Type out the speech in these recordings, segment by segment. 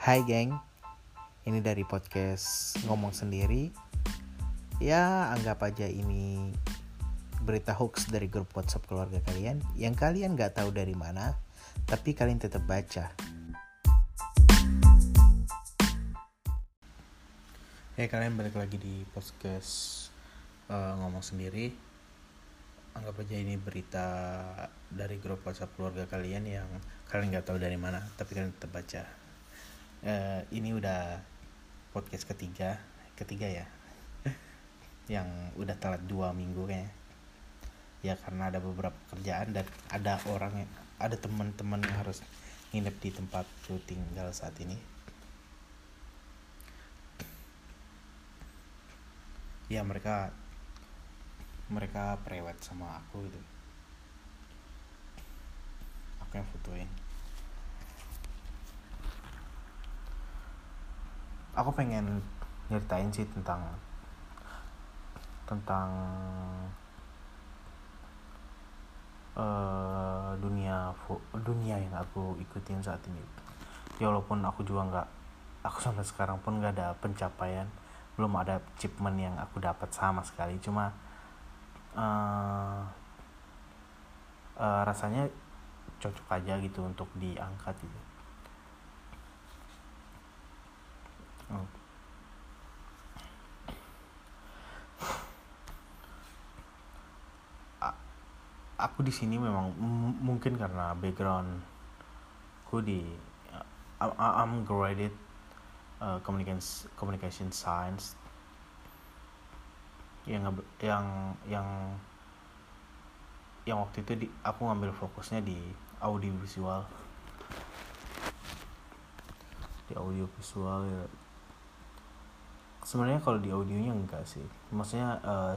Hai geng, ini dari podcast ngomong sendiri. Ya anggap aja ini berita hoax dari grup WhatsApp keluarga kalian yang kalian gak tahu dari mana, tapi kalian tetap baca. Hey kalian balik lagi di podcast uh, ngomong sendiri. Anggap aja ini berita dari grup WhatsApp keluarga kalian yang kalian nggak tahu dari mana, tapi kalian tetap baca. Uh, ini udah podcast ketiga, ketiga ya, yang udah telat dua minggu kayaknya. Ya karena ada beberapa kerjaan dan ada orang yang ada teman-teman yang harus nginep di tempat lu tinggal saat ini. Ya mereka mereka prewed sama aku gitu aku yang fotoin aku pengen nyeritain sih tentang tentang uh, dunia dunia yang aku ikutin saat ini ya walaupun aku juga nggak aku sampai sekarang pun nggak ada pencapaian belum ada achievement yang aku dapat sama sekali cuma uh, uh, rasanya cocok aja gitu untuk diangkat gitu. Oh. aku di sini memang mungkin karena background ku di uh, I'm graded uh, communication communication science. Yang yang yang yang waktu itu di, aku ngambil fokusnya di audio visual di audio visual ya sebenarnya kalau di audionya enggak sih. Maksudnya uh,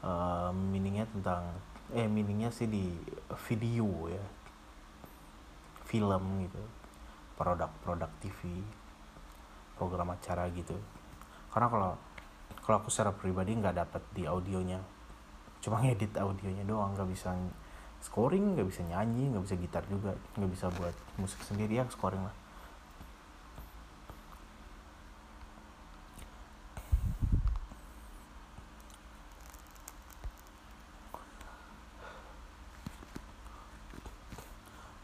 uh, meaningnya tentang eh meaningnya sih di video ya. Film gitu. Produk-produk TV program acara gitu. Karena kalau kalau aku secara pribadi nggak dapat di audionya. Cuma ngedit audionya doang nggak bisa scoring nggak bisa nyanyi nggak bisa gitar juga nggak bisa buat musik sendiri ya scoring lah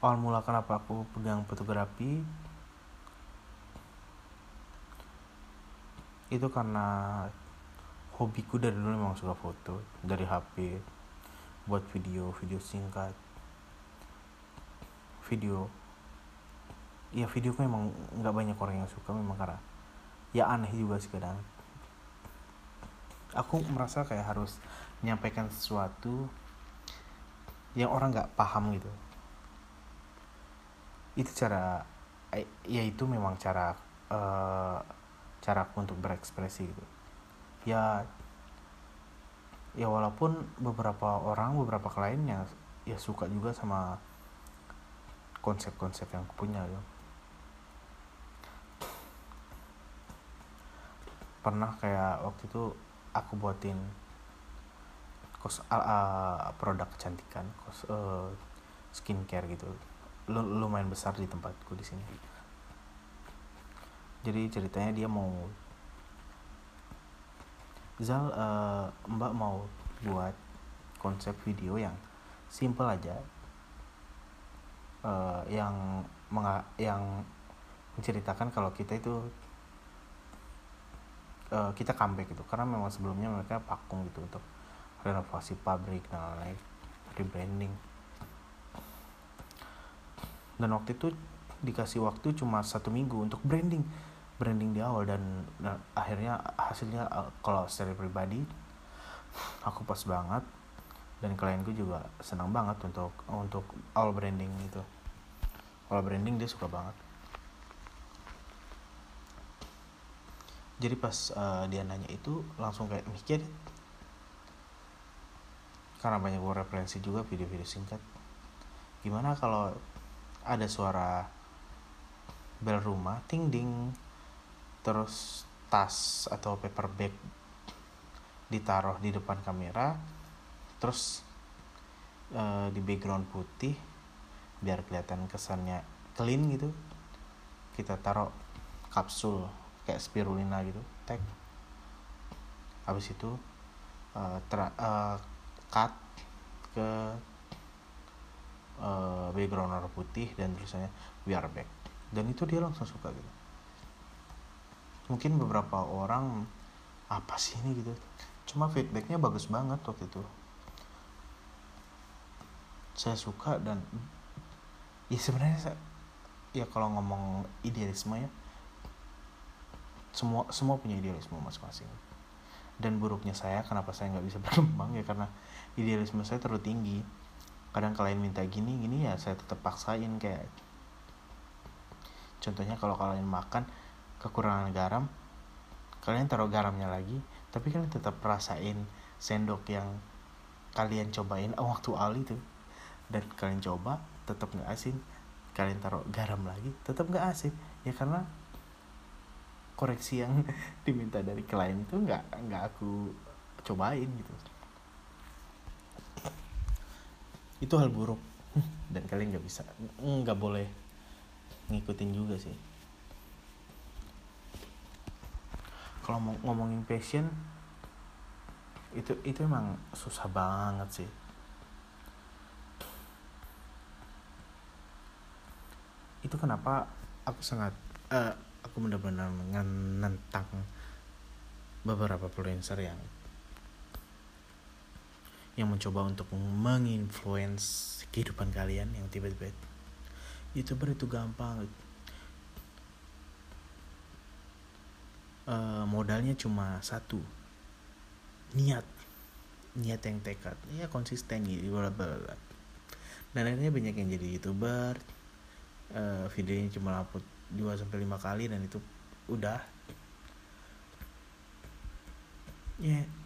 awal mula kenapa aku pegang fotografi? Itu karena hobiku dari dulu memang suka foto dari HP buat video video singkat. Video ya videoku memang nggak banyak orang yang suka memang karena ya aneh juga sih kadang. Aku merasa kayak harus menyampaikan sesuatu yang orang nggak paham gitu itu cara ya itu memang cara uh, cara aku untuk berekspresi gitu. Ya ya walaupun beberapa orang beberapa klien yang ya suka juga sama konsep-konsep yang aku punya ya. Pernah kayak waktu itu aku buatin kos uh, produk kecantikan kos uh, skincare gitu lumayan besar di tempatku di sini. Jadi ceritanya dia mau Zal uh, Mbak mau buat konsep video yang simple aja. Uh, yang menga yang menceritakan kalau kita itu uh, kita comeback gitu. Karena memang sebelumnya mereka pakung gitu untuk renovasi pabrik dan lain-lain rebranding dan waktu itu dikasih waktu cuma satu minggu untuk branding. Branding di awal dan, dan akhirnya hasilnya uh, kalau secara pribadi aku pas banget. Dan klienku juga senang banget untuk untuk all branding itu all branding dia suka banget. Jadi pas uh, dia nanya itu langsung kayak mikir. Karena banyak gue referensi juga video-video singkat. Gimana kalau ada suara bel rumah ting ding terus tas atau paper bag ditaruh di depan kamera terus e, di background putih biar kelihatan kesannya clean gitu kita taruh kapsul kayak spirulina gitu tag habis itu uh, uh, cut ke uh, background warna putih dan tulisannya we are back. Dan itu dia langsung suka gitu. Mungkin beberapa orang apa sih ini? gitu. Cuma feedbacknya bagus banget waktu itu. Saya suka dan ya sebenarnya ya kalau ngomong idealisme ya semua semua punya idealisme masing-masing. Dan buruknya saya kenapa saya nggak bisa berkembang ya? Karena idealisme saya terlalu tinggi kadang kalian minta gini gini ya saya tetap paksain kayak contohnya kalau kalian makan kekurangan garam kalian taruh garamnya lagi tapi kalian tetap rasain sendok yang kalian cobain oh, waktu awal itu dan kalian coba tetap nggak asin. Kalian taruh garam lagi tetap nggak asin. Ya karena koreksi yang diminta dari klien itu nggak nggak aku cobain gitu itu hal buruk. Dan kalian nggak bisa nggak boleh ngikutin juga sih. Kalau mau ngomongin passion itu itu emang susah banget sih. Itu kenapa aku sangat uh, aku benar-benar menentang beberapa influencer yang yang mencoba untuk menginfluence kehidupan kalian yang tiba-tiba youtuber itu gampang. Uh, modalnya cuma satu. Niat. Niat yang tekad. Ya konsisten gitu bla bla dan akhirnya banyak yang jadi youtuber. Uh, videonya cuma upload 2 sampai 5 kali dan itu udah. Ya yeah.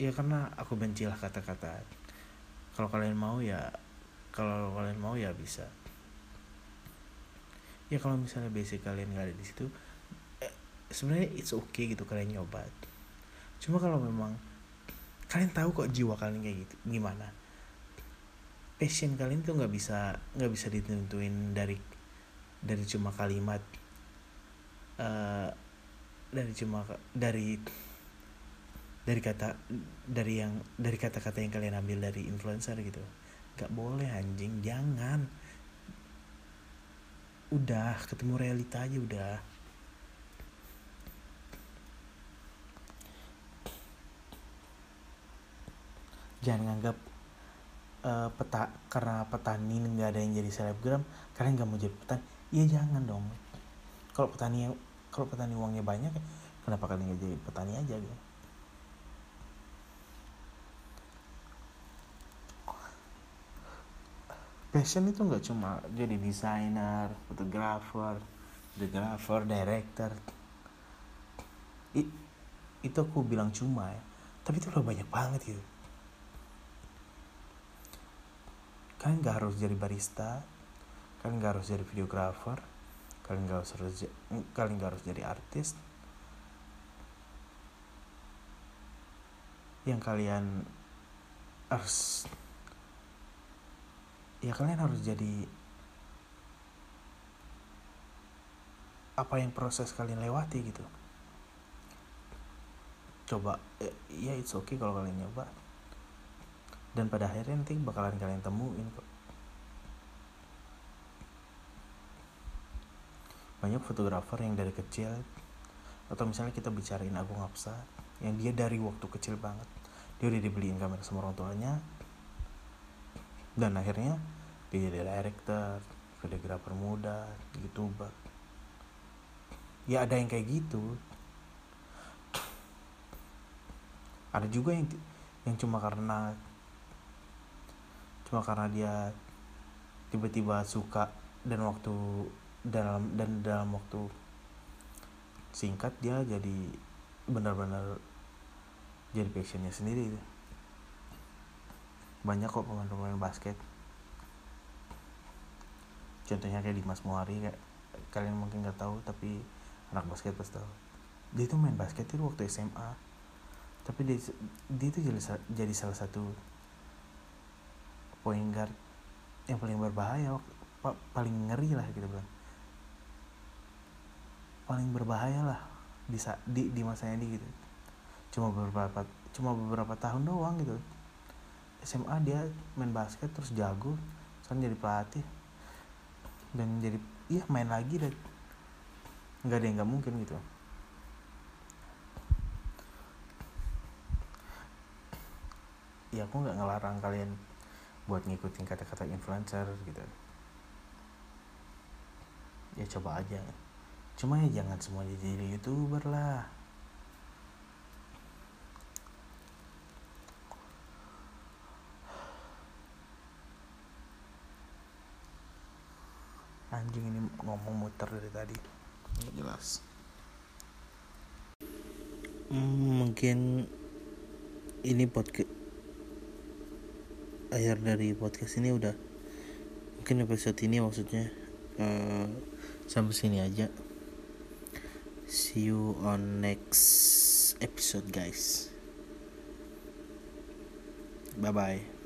Ya karena aku benci lah kata-kata. Kalau kalian mau ya kalau kalian mau ya bisa. Ya kalau misalnya basic kalian nggak ada di situ eh, sebenarnya it's okay gitu kalian nyoba. Cuma kalau memang kalian tahu kok jiwa kalian kayak gitu gimana? Passion kalian tuh nggak bisa nggak bisa ditentuin dari dari cuma kalimat uh, dari cuma dari dari kata dari yang dari kata-kata yang kalian ambil dari influencer gitu. Nggak boleh anjing. Jangan. Udah ketemu realita aja udah. Jangan nganggap uh, peta karena petani nggak ada yang jadi selebgram kalian nggak mau jadi petani. Iya jangan dong. Kalau petani kalau petani uangnya banyak, kenapa kalian nggak jadi petani aja gitu? Passion itu nggak cuma jadi desainer, fotografer, fotografer, director. I, itu aku bilang cuma ya, tapi itu udah banyak banget gitu. Kalian nggak harus jadi barista, kalian gak harus jadi videografer kalian gak harus kalian gak harus jadi artis yang kalian harus ya kalian harus jadi apa yang proses kalian lewati gitu. Coba ya it's okay kalau kalian nyoba. Dan pada akhirnya nanti bakalan kalian temuin kok. Banyak fotografer yang dari kecil atau misalnya kita bicarain Agung Hapsa yang dia dari waktu kecil banget dia udah dibeliin kamera sama orang tuanya dan akhirnya jadi director fotografer muda youtuber. Ya ada yang kayak gitu. Ada juga yang yang cuma karena cuma karena dia tiba-tiba suka dan waktu dalam dan dalam waktu singkat dia jadi benar-benar jadi passionnya sendiri banyak kok pemain-pemain basket. Contohnya kayak Dimas Muari kayak kalian mungkin nggak tahu tapi anak basket pasti tahu. Dia tuh main basket itu waktu SMA tapi dia, dia itu jadi, jadi salah satu point guard yang paling berbahaya paling ngeri lah gitu bilang. Paling berbahaya lah di di, di masa ini gitu. Cuma beberapa cuma beberapa tahun doang gitu SMA dia main basket terus jago sekarang jadi pelatih. Dan jadi iya main lagi dan nggak ada yang nggak mungkin gitu. Ya aku nggak ngelarang kalian buat ngikutin kata-kata influencer gitu. Ya coba aja. Cuma ya jangan semua jadi youtuber lah anjing ini ngomong muter dari tadi. Nggak jelas. Hmm, mungkin ini podcast akhir dari podcast ini udah. Mungkin episode ini maksudnya uh, sampai sini aja. See you on next episode guys. Bye bye